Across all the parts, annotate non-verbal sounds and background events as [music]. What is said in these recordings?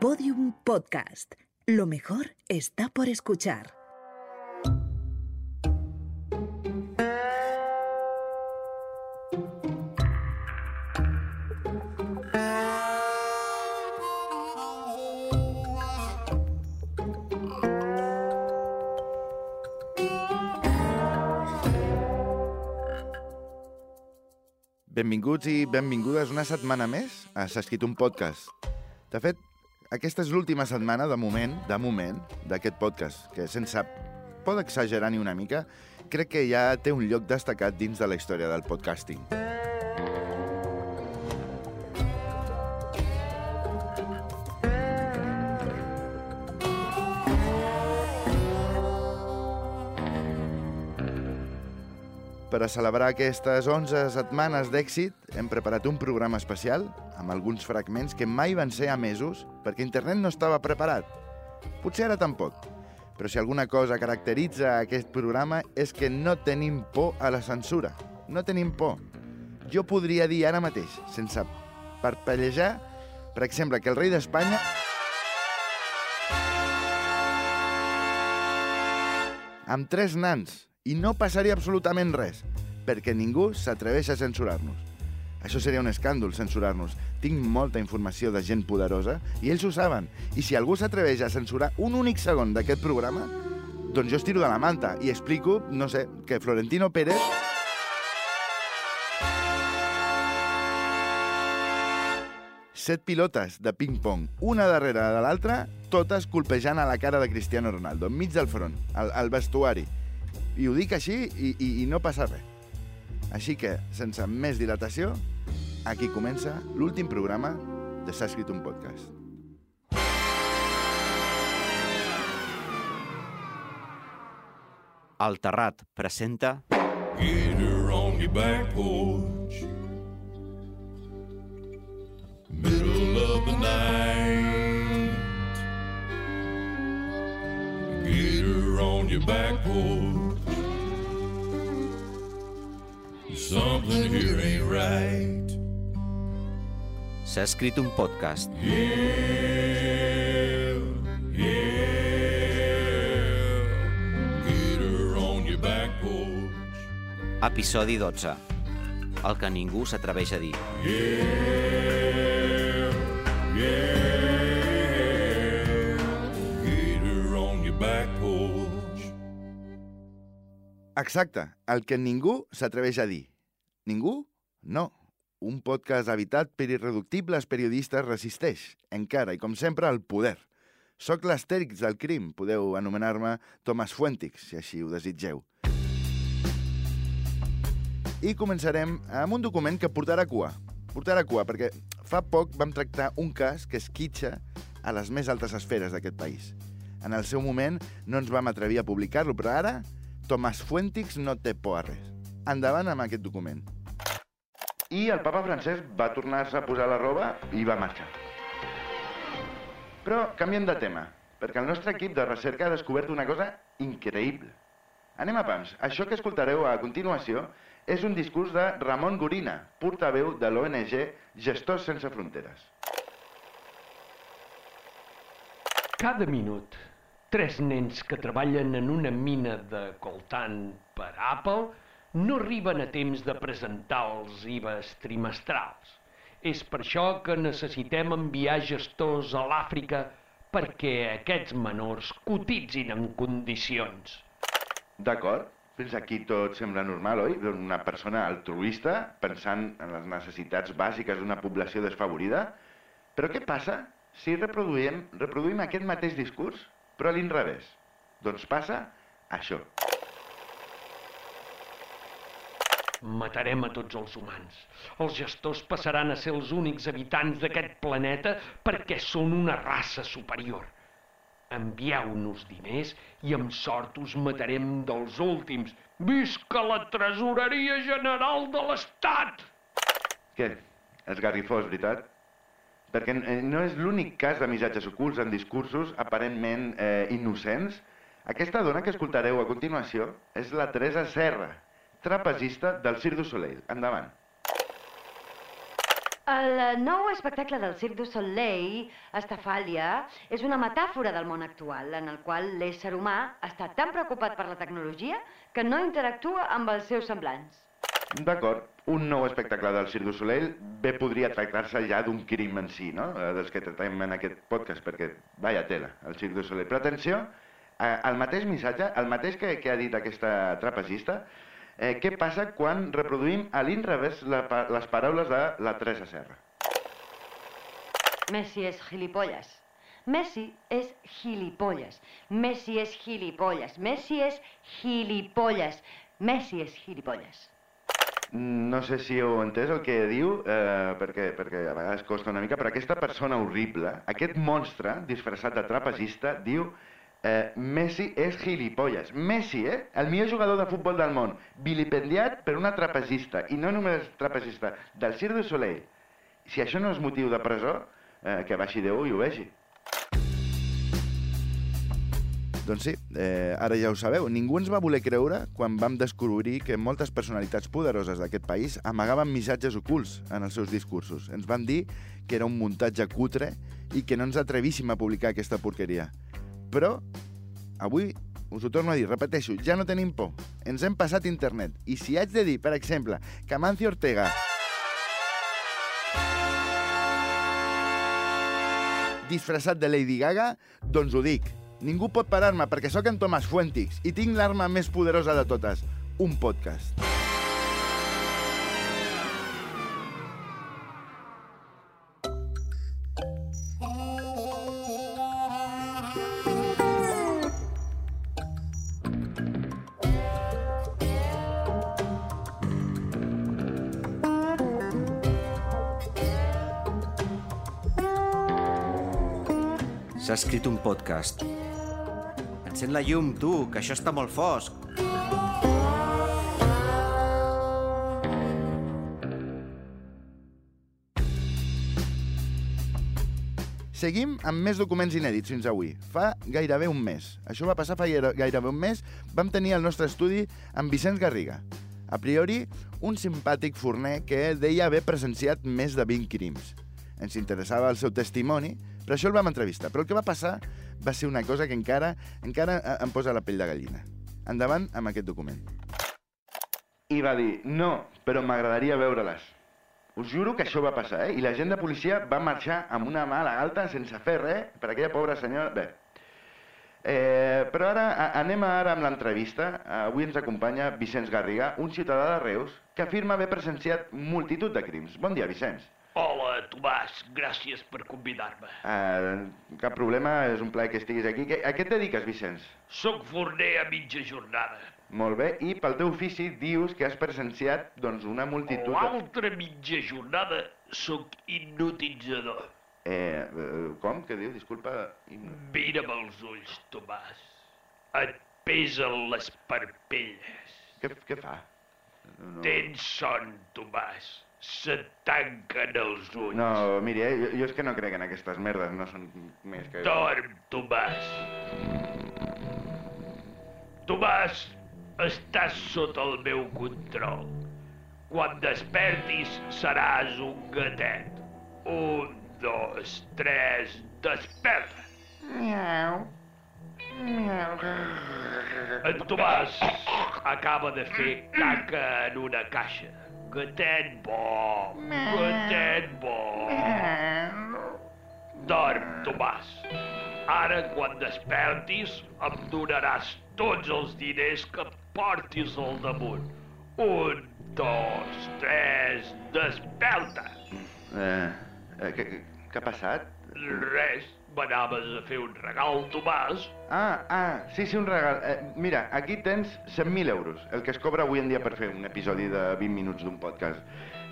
Podium Podcast. Lo mejor está por escuchar. Benvinguts i benvingudes una setmana més a S'ha escrit un podcast. De fet, aquesta és l'última setmana, de moment, de moment, d'aquest podcast, que sense por d'exagerar ni una mica, crec que ja té un lloc destacat dins de la història del podcasting. Per a celebrar aquestes 11 setmanes d'èxit, hem preparat un programa especial amb alguns fragments que mai van ser emesos perquè internet no estava preparat. Potser ara tampoc. Però si alguna cosa caracteritza aquest programa és que no tenim por a la censura. No tenim por. Jo podria dir ara mateix, sense parpellejar, per exemple, que el rei d'Espanya... amb tres nans, i no passaria absolutament res, perquè ningú s'atreveix a censurar-nos. Això seria un escàndol, censurar-nos. Tinc molta informació de gent poderosa i ells ho saben. I si algú s'atreveix a censurar un únic segon d'aquest programa, doncs jo estiro de la manta i explico, no sé, que Florentino Pérez... Set pilotes de ping-pong, una darrere de l'altra, totes colpejant a la cara de Cristiano Ronaldo, enmig del front, al, al vestuari. I ho dic així i, i, i no passa res. Així que, sense més dilatació, aquí comença l'últim programa de S'ha escrit un podcast. El Terrat presenta Get her on your back porch. Middle of the night. Get her on your back porch. Something here ain't right. S'ha escrit un podcast. Yeah, yeah. Get her on your back porch. Episodi 12. El que ningú s'atreveix a dir. Yeah, yeah. Get her on your back porch. Exacte, el que ningú s'atreveix a dir. Ningú? No. Un podcast habitat per irreductibles periodistes resisteix, encara i com sempre, al poder. Soc l'astèrix del crim, podeu anomenar-me Thomas Fuentix, si així ho desitgeu. I començarem amb un document que portarà cua. Portarà cua, perquè fa poc vam tractar un cas que esquitxa a les més altes esferes d'aquest país. En el seu moment no ens vam atrevir a publicar-lo, però ara Tomàs Fuentix no té por a res. Endavant amb aquest document. I el papa Francesc va tornar-se a posar la roba i va marxar. Però canviem de tema, perquè el nostre equip de recerca ha descobert una cosa increïble. Anem a pams. Això que escoltareu a continuació és un discurs de Ramon Gorina, portaveu de l'ONG Gestors Sense Fronteres. Cada minut, tres nens que treballen en una mina de coltant per Apple no arriben a temps de presentar els IVAs trimestrals. És per això que necessitem enviar gestors a l'Àfrica perquè aquests menors cotitzin en condicions. D'acord? Fins aquí tot sembla normal, oi? Una persona altruista pensant en les necessitats bàsiques d'una població desfavorida. Però què passa si reproduïm, reproduïm aquest mateix discurs, però a l'inrevés? Doncs passa això. Matarem a tots els humans. Els gestors passaran a ser els únics habitants d'aquest planeta perquè són una raça superior. Envieu-nos diners i amb sort us matarem dels últims. Visca la tresoreria general de l'Estat! Què? Esgarrifós, veritat? Perquè eh, no és l'únic cas de missatges ocults en discursos aparentment eh, innocents. Aquesta dona que escoltareu a continuació és la Teresa Serra, trapezista del Cirque du Soleil. Endavant. El nou espectacle del Cirque du Soleil, Estafàlia, és una metàfora del món actual, en el qual l'ésser humà està tan preocupat per la tecnologia que no interactua amb els seus semblants. D'acord, un nou espectacle del Cirque du Soleil bé podria tractar-se ja d'un crim en si, no? Eh, Dels que tractem en aquest podcast, perquè vaya tela, el Cirque du Soleil. Però atenció, eh, el mateix missatge, el mateix que, que ha dit aquesta trapezista, eh, què passa quan reproduïm a l'inrevés la, les paraules de la Teresa Serra? Messi és gilipolles. Messi és gilipolles. Messi és gilipolles. Messi és gilipolles. Messi és gilipolles. No sé si heu entès el que diu, eh, perquè, perquè a vegades costa una mica, però aquesta persona horrible, aquest monstre disfressat de trapezista, diu eh, Messi és gilipolles. Messi, eh? El millor jugador de futbol del món, vilipendiat per una trapezista, i no només trapezista, del Cirque du Soleil. Si això no és motiu de presó, eh, que baixi Déu i ho vegi. Doncs sí, eh, ara ja ho sabeu, ningú ens va voler creure quan vam descobrir que moltes personalitats poderoses d'aquest país amagaven missatges ocults en els seus discursos. Ens van dir que era un muntatge cutre i que no ens atrevíssim a publicar aquesta porqueria. Però, avui, us ho torno a dir, repeteixo, ja no tenim por. Ens hem passat internet. I si haig de dir, per exemple, que Amancio Ortega disfressat de Lady Gaga, doncs ho dic. Ningú pot parar-me perquè sóc en Tomàs Fuentix i tinc l'arma més poderosa de totes, un podcast. S'ha escrit un podcast. Encén la llum, tu, que això està molt fosc. Seguim amb més documents inèdits fins avui. Fa gairebé un mes. Això va passar fa gaire- gairebé un mes. Vam tenir el nostre estudi amb Vicenç Garriga. A priori, un simpàtic forner que deia haver presenciat més de 20 crims. Ens interessava el seu testimoni, però això el vam entrevistar. Però el que va passar va ser una cosa que encara encara eh, em posa la pell de gallina. Endavant amb aquest document. I va dir, no, però m'agradaria veure-les. Us juro que això va passar, eh? I l'agent de policia va marxar amb una mà a la galta sense fer res per aquella pobra senyora... Bé. Eh, però ara a- anem ara amb l'entrevista. Avui ens acompanya Vicenç Garriga, un ciutadà de Reus que afirma haver presenciat multitud de crims. Bon dia, Vicenç. Hola, Tomàs, gràcies per convidar-me. Eh, cap problema, és un plaer que estiguis aquí. A què et dediques, Vicenç? Soc forner a mitja jornada. Molt bé, i pel teu ofici dius que has presenciat doncs, una multitud... L'altra mitja jornada soc hipnotitzador. Eh, eh, com? Què diu? Disculpa. Mira'm els ulls, Tomàs. Et pesen les parpelles. Què, què fa? No, Tens son, Tomàs. Se't tanquen els ulls. no miri, eh, jo, jo és que no crec en aquestes merdes, no són més que... Dorm, Tomàs. Tomàs, estàs sota el meu control. Quan despertis seràs un gatet. Un, dos, tres, desperta. Miau. Miau. En Tomàs acaba de fer caca en una caixa. Gatet bo, gatet bo. Dorm, Tomàs. Ara, quan despertis, em donaràs tots els diners que portis al damunt. Un, dos, tres, desperta. Eh, eh, què, què ha passat? Res, m'anaves a fer un regal, Tomàs. Ah, ah, sí, sí, un regal. Eh, mira, aquí tens 100.000 euros, el que es cobra avui en dia per fer un episodi de 20 minuts d'un podcast.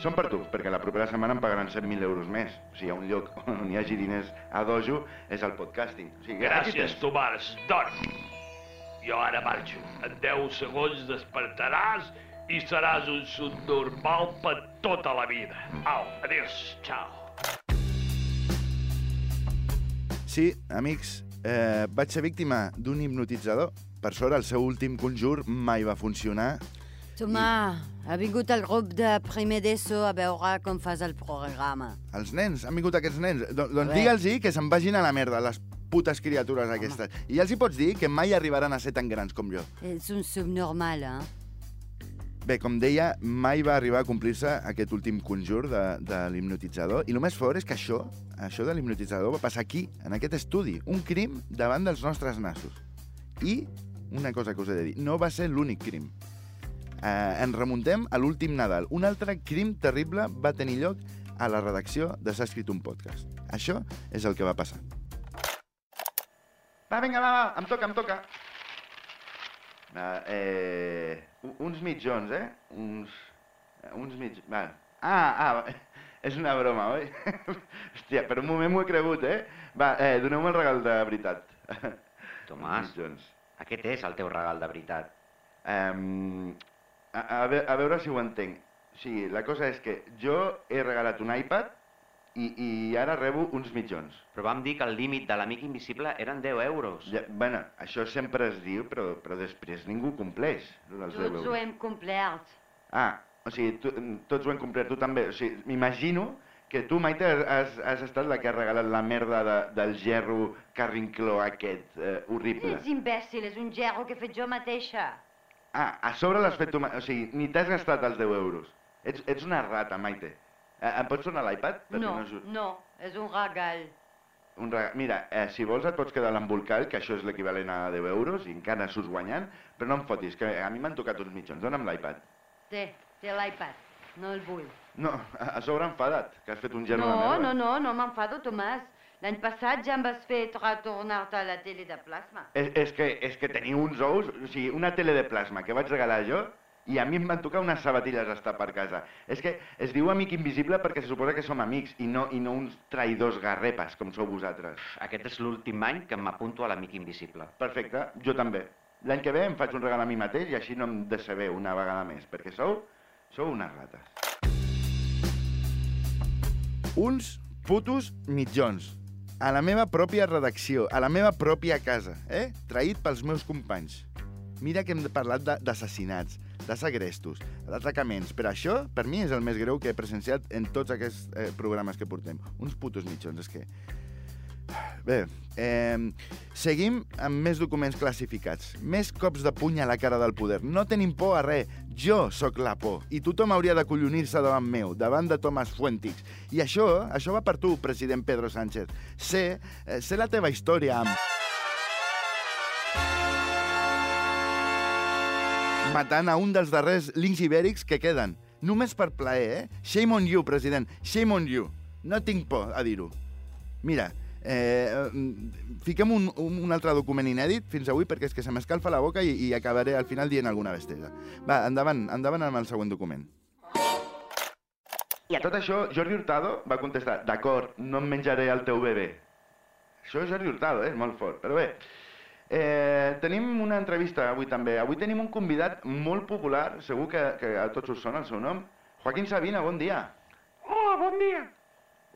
Són per tu, perquè la propera setmana em pagaran 100.000 euros més. Si hi ha un lloc [laughs] on hi hagi diners a dojo, és el podcasting. O sigui, Gràcies. Tomàs. Dorm. Jo ara marxo. En 10 segons despertaràs i seràs un subnormal per tota la vida. Au, adéus, ciao. Sí, amics, eh, vaig ser víctima d'un hipnotitzador. Per sort, el seu últim conjur mai va funcionar Tomà, ha vingut el grup de primer d'ESO a veure com fas el programa. Els nens, han vingut aquests nens. Do doncs digue'ls que se'n vagin a la merda, les putes criatures aquestes. I ja els hi pots dir que mai arribaran a ser tan grans com jo. És un subnormal, eh? Bé, com deia, mai va arribar a complir-se aquest últim conjur de, de l'hipnotitzador. I el més fort és que això, això de l'hipnotitzador, va passar aquí, en aquest estudi. Un crim davant dels nostres nassos. I, una cosa que us he de dir, no va ser l'únic crim. Eh, ens remuntem a l'últim Nadal. Un altre crim terrible va tenir lloc a la redacció de S'ha escrit un podcast. Això és el que va passar. Va, vinga, va, va, em toca, em toca. Va, eh, uns mitjons, eh? Uns, uns mig... Va. Ah, ah, [laughs] és una broma, oi? [laughs] Hòstia, per un moment m'ho he cregut, eh? Va, eh, doneu-me el regal de veritat. [laughs] Tomàs, Mitjons. aquest és el teu regal de veritat. Um, a, a, ve a veure si ho entenc. O sigui, la cosa és que jo he regalat un iPad i, i ara rebo uns mitjons. Però vam dir que el límit de l'amic invisible eren 10 euros. Ja, bueno, això sempre es diu, però, però després ningú compleix. dels 10 Tots ho euros. hem complert. Ah, o sigui, tu, tots ho hem complert, tu també. O sigui, m'imagino que tu, Maite, has, has estat la que ha regalat la merda de, del gerro carrincló aquest, eh, horrible. És imbècil, és un gerro que he fet jo mateixa. Ah, a sobre l'has fet tu... O sigui, ni t'has gastat els 10 euros. Ets, ets una rata, Maite. Eh, em pots tornar l'iPad? No, ju- no, és un regal. Un rega... Mira, eh, si vols et pots quedar l'embolcall, que això és l'equivalent a 10 euros, i encara surts guanyant, però no em fotis, que a mi m'han tocat uns mitjons. Dona'm l'iPad. Té, té l'iPad. No el vull. No, a, sobre enfadat, que has fet un de No, merda. no, no, no m'enfado, Tomàs. L'any passat ja em vas fer retornar-te a la tele de plasma. És, és, que, és que teniu uns ous, o sigui, una tele de plasma que vaig regalar jo, i a mi em van tocar unes sabatilles a estar per casa. És que es diu amic invisible perquè se suposa que som amics i no, i no uns traïdors garrepes com sou vosaltres. Aquest és l'últim any que m'apunto a l'amic invisible. Perfecte, jo també. L'any que ve em faig un regal a mi mateix i així no em decebeu una vegada més, perquè sou, sou unes rates. Uns putos mitjons. A la meva pròpia redacció, a la meva pròpia casa, eh? Traït pels meus companys. Mira que hem parlat de- d'assassinats, de segrestos, d'atracaments, però això, per mi, és el més greu que he presenciat en tots aquests eh, programes que portem. Uns putos mitjons, és que... Bé, eh, seguim amb més documents classificats. Més cops de puny a la cara del poder. No tenim por a res. Jo sóc la por. I tothom hauria de collonir-se davant meu, davant de Tomàs Fuentix. I això, això va per tu, president Pedro Sánchez. Sé, eh, sé la teva història amb... matant a un dels darrers links ibèrics que queden. Només per plaer, eh? Shame on you, president. Shame on you. No tinc por a dir-ho. Mira, eh, fiquem un, un, un altre document inèdit fins avui perquè és que se m'escalfa la boca i, i acabaré al final dient alguna besteja. Va, endavant, endavant amb el següent document. I a tot això, Jordi Hurtado va contestar d'acord, no em menjaré el teu bebè. Això és Jordi Hurtado, eh? molt fort. Però bé, eh, tenim una entrevista avui també. Avui tenim un convidat molt popular, segur que, que a tots us sona el seu nom. Joaquín Sabina, bon dia. Hola, bon dia.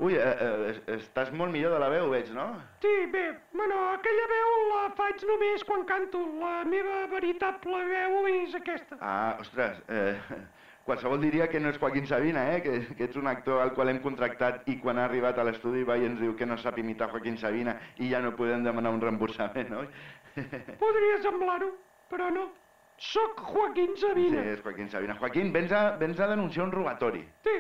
Ui, eh, eh, es- estàs molt millor de la veu, veig, no? Sí, bé, bueno, aquella veu la faig només quan canto. La meva veritable veu és aquesta. Ah, ostres, eh, [laughs] qualsevol diria que no és Joaquín Sabina, eh? que, que ets un actor al qual hem contractat i quan ha arribat a l'estudi va i ens diu que no sap imitar Joaquín Sabina i ja no podem demanar un reemborsament, oi? Podria semblar-ho, però no. Soc Joaquín Sí, Sabina. és Joaquín Sabina. Joaquín, vens a, vens a denunciar un robatori. Sí,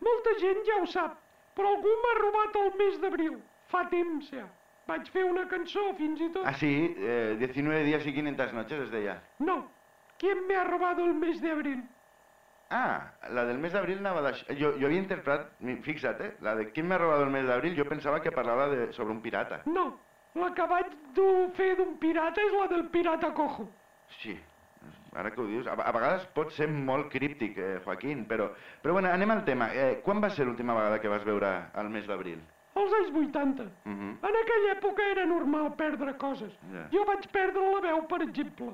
molta gent ja ho sap, però algú m'ha robat el mes d'abril. Fa temps, ja. Vaig fer una cançó, fins i tot. Ah, sí, eh, 19 días y 500 noches es deia. No, ¿quién me ha robado el mes de abril? Ah, la del mes d'abril anava d'això. Jo, jo havia interpretat, fixa't, eh, la de ¿Quién me ha robado el mes d'abril? Jo pensava que parlava de, sobre un pirata. No, la que vaig dur fer d'un pirata és la del pirata cojo. Sí, ara que ho dius, a, a vegades pot ser molt críptic, eh, Joaquín, però, però bueno, anem al tema. Eh, quan va ser l'última vegada que vas veure el mes d'abril? Als anys 80. Mhm. En aquella època era normal perdre coses. Ja. Jo vaig perdre la veu, per exemple.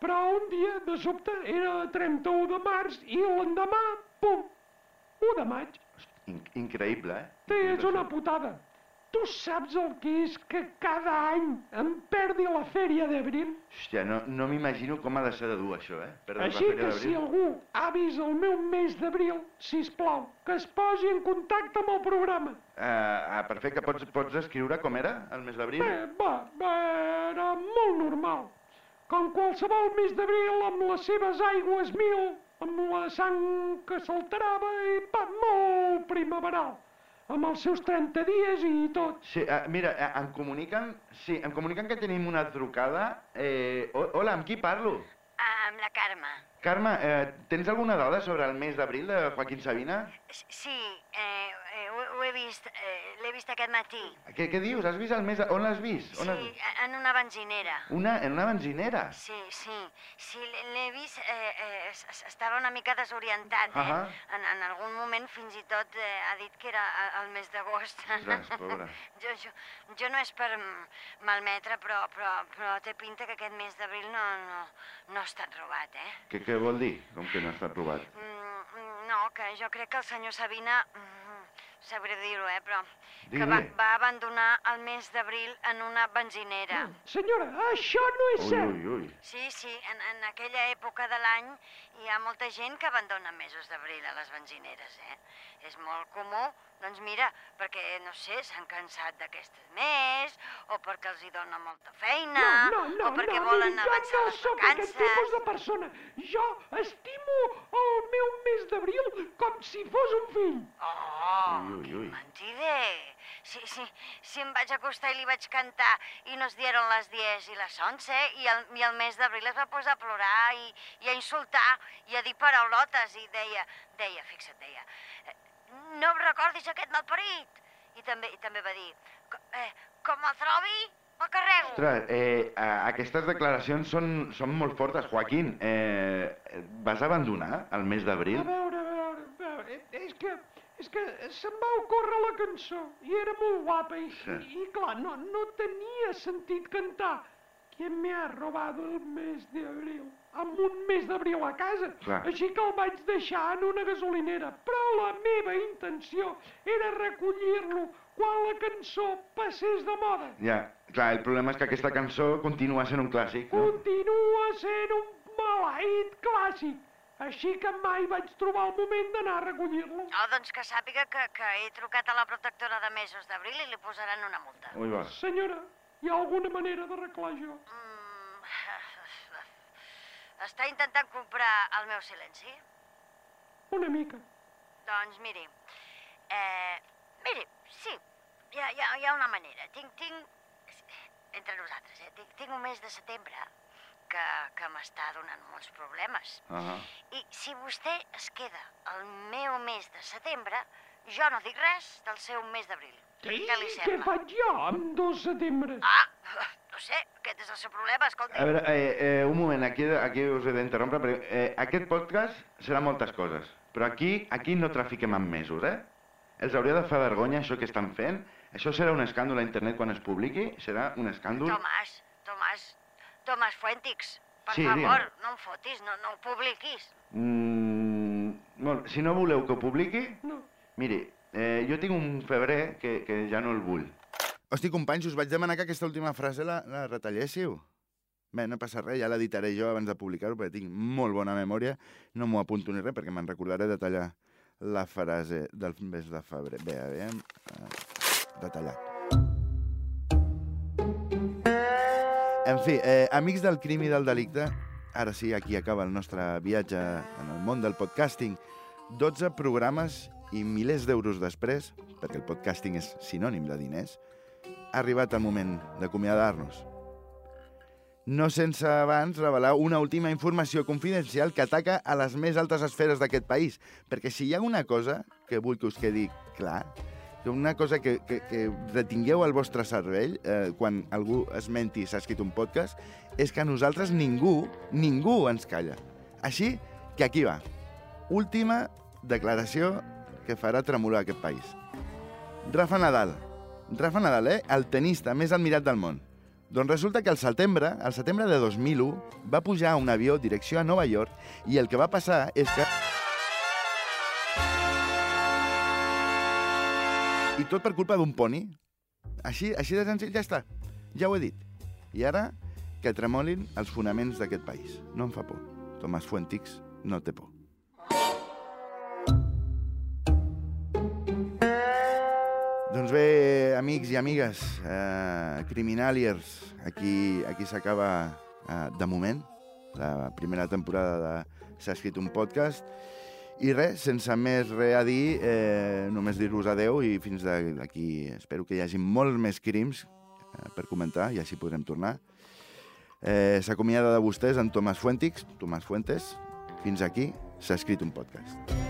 Però un dia, de sobte, era 31 de març i l'endemà, pum, 1 de maig. In increïble, eh? Sí, és una putada. Tu saps el que és que cada any em perdi la fèria d'abril? Hòstia, no, no m'imagino com ha de ser de dur això, eh? Perdre Així la que si algú ha vist el meu mes d'abril, si plau, que es posi en contacte amb el programa. Ah, ah, perfecte, pots, pots escriure com era el mes d'abril? Bé, va, va, era molt normal. Com qualsevol mes d'abril, amb les seves aigües mil, amb la sang que s'alterava i va, molt primaveral. Amb els seus 30 dies i tot. Sí, ah, mira, ah, em comuniquen, sí, em comuniquen que tenim una trucada. Eh, ho- hola, amb qui parlo? Amb la Carme. Carme, eh, tens alguna dada sobre el mes d'abril de Joaquín Sabina? Sí, eh, eh, ho, ho he vist, eh, l'he vist aquest matí. Què, què dius? Has vist el mes... de- On l'has vist? On Sí, vist? en una benzinera. Una, en una benzinera? Sí, sí, sí, l'he- vist, eh, eh, es- es- estava una mica desorientat, eh? Ahà. En, en algun moment fins i tot eh, ha dit que era el mes d'agost. Ostres, pobra. [laughs] jo, jo, jo no és per malmetre, però, però, però té pinta que aquest mes d'abril no, no, no ha estat robat, eh? Què, què vol dir? Com que no està aprovat? Mm, mm, no, que jo crec que el senyor Sabina, mm, sabré dir-ho, eh, però que Digui. va, va abandonar el mes d'abril en una benzinera. Senyora, això no és Ui, cert. ui, ui. Sí, sí, en, en aquella època de l'any hi ha molta gent que abandona mesos d'abril a les benzineres, eh? És molt comú, doncs mira, perquè, no sé, s'han cansat d'aquest mes, o perquè els hi dona molta feina, No, no, no, o perquè no, volen miri, avançar jo no les sóc aquest tipus vacances. de persona. Jo estimo el meu mes d'abril com si fos un fill. Oh, Ui, ui, ui. quin mentider! Sí, sí, si em vaig acostar i li vaig cantar i nos dieron les 10 i les 11 i el, i el mes d'abril es va posar a plorar i, i a insultar i a dir paraulotes i deia, deia, fixa't, deia, "Eh, no em recordis aquest malparit. I també, i també va dir, "Co- eh, com el trobi, me'l carrego. Ostres, eh, a- aquestes declaracions són, són molt fortes. Joaquín, eh, vas abandonar el mes A d'abril? veure, a veure, a veure, és que, és que se'm va ocórrer la cançó i era molt guapa i, Sí. i, i clar, no, no tenia sentit cantar. ¿Quién me ha robado el mes de abril? Amb un mes d'abril a casa. Clar. Així que el vaig deixar en una gasolinera. Però la meva intenció era recollir-lo quan la cançó passés de moda. Ja, clar, el problema és que aquesta cançó continua sent un clàssic, no? Continua sent un maleït clàssic. Així que mai vaig trobar el moment d'anar a recollir-lo. Oh, doncs que sàpiga que, que he trucat a la protectora de mesos d'abril i li posaran una multa. Ui, va. Senyora, hi ha alguna manera d'arreglar això? Mm, està intentant comprar el meu silenci? Una mica. Doncs miri, eh, miri, sí, hi ha, hi ha, hi ha una manera. Tinc, tinc, entre nosaltres, eh, tinc, tinc un mes de setembre que, que m'està donant molts problemes. Uh I si vostè es queda el meu mes de setembre, jo no dic res del seu mes d'abril. Què li Què sembla? faig jo amb dos setembre? Ah, [laughs] no sé, aquest és el seu problema, escolti. A veure, eh, eh, un moment, aquí, aquí us he d'interrompre, perquè eh, aquest podcast serà moltes coses, però aquí aquí no trafiquem amb mesos, eh? Els hauria de fer vergonya això que estan fent. Això serà un escàndol a internet quan es publiqui, serà un escàndol... Tomàs, Tomàs, Tomàs Fuentix, per Sí, favor, digue'm. no em fotis, no, no ho publiquis. Mm, bueno, si no voleu que ho publiqui, No. miri, eh, jo tinc un febrer que, que ja no el vull. Hosti, companys, us vaig demanar que aquesta última frase la, la retalléssiu. Bé, no passa res, ja l'editaré jo abans de publicar-ho, perquè tinc molt bona memòria. No m'ho apunto ni res, perquè me'n recordaré de tallar la frase del mes de febrer. Bé, aviam... eh, Detallat. En fi, eh, amics del crim i del delicte, ara sí, aquí acaba el nostre viatge en el món del podcasting. 12 programes i milers d'euros després, perquè el podcasting és sinònim de diners, ha arribat el moment d'acomiadar-nos. No sense abans revelar una última informació confidencial que ataca a les més altes esferes d'aquest país, perquè si hi ha una cosa que vull que us quedi clar, una cosa que, que, que retingueu al vostre cervell eh, quan algú esmenti s'ha escrit un podcast, és que a nosaltres ningú, ningú ens calla. Així que aquí va. Última declaració que farà tremolar aquest país. Rafa Nadal. Rafa Nadal, eh? El tenista més admirat del món. Doncs resulta que al setembre, al setembre de 2001, va pujar a un avió direcció a Nova York i el que va passar és que... I tot per culpa d'un poni. Així, així de senzill ja està. Ja ho he dit. I ara que tremolin els fonaments d'aquest país. No em fa por. Tomàs Fuentix no té por. Amics i amigues, eh, criminaliers, aquí, aquí s'acaba eh, de moment la primera temporada de S'ha escrit un podcast. I res, sense més res a dir, eh, només dir-vos adeu i fins d'aquí espero que hi hagi molts més crims eh, per comentar i així podrem tornar. Eh, S'acomiada de vostès en Tomàs Fuentix, Tomàs Fuentes. Fins aquí s'ha escrit un podcast.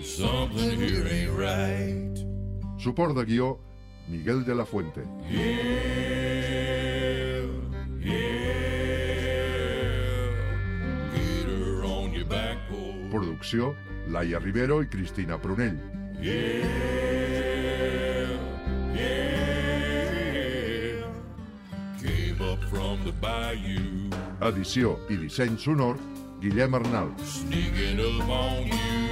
Something here ain't right. Suport de guió, Miguel de la Fuente. Yeah, yeah. Get her on your back porch. Producció, Laia Rivero i Cristina Prunell. Yeah, yeah. Came up from the bayou, Edició i disseny sonor, Guillem Arnal. sneaking up on you.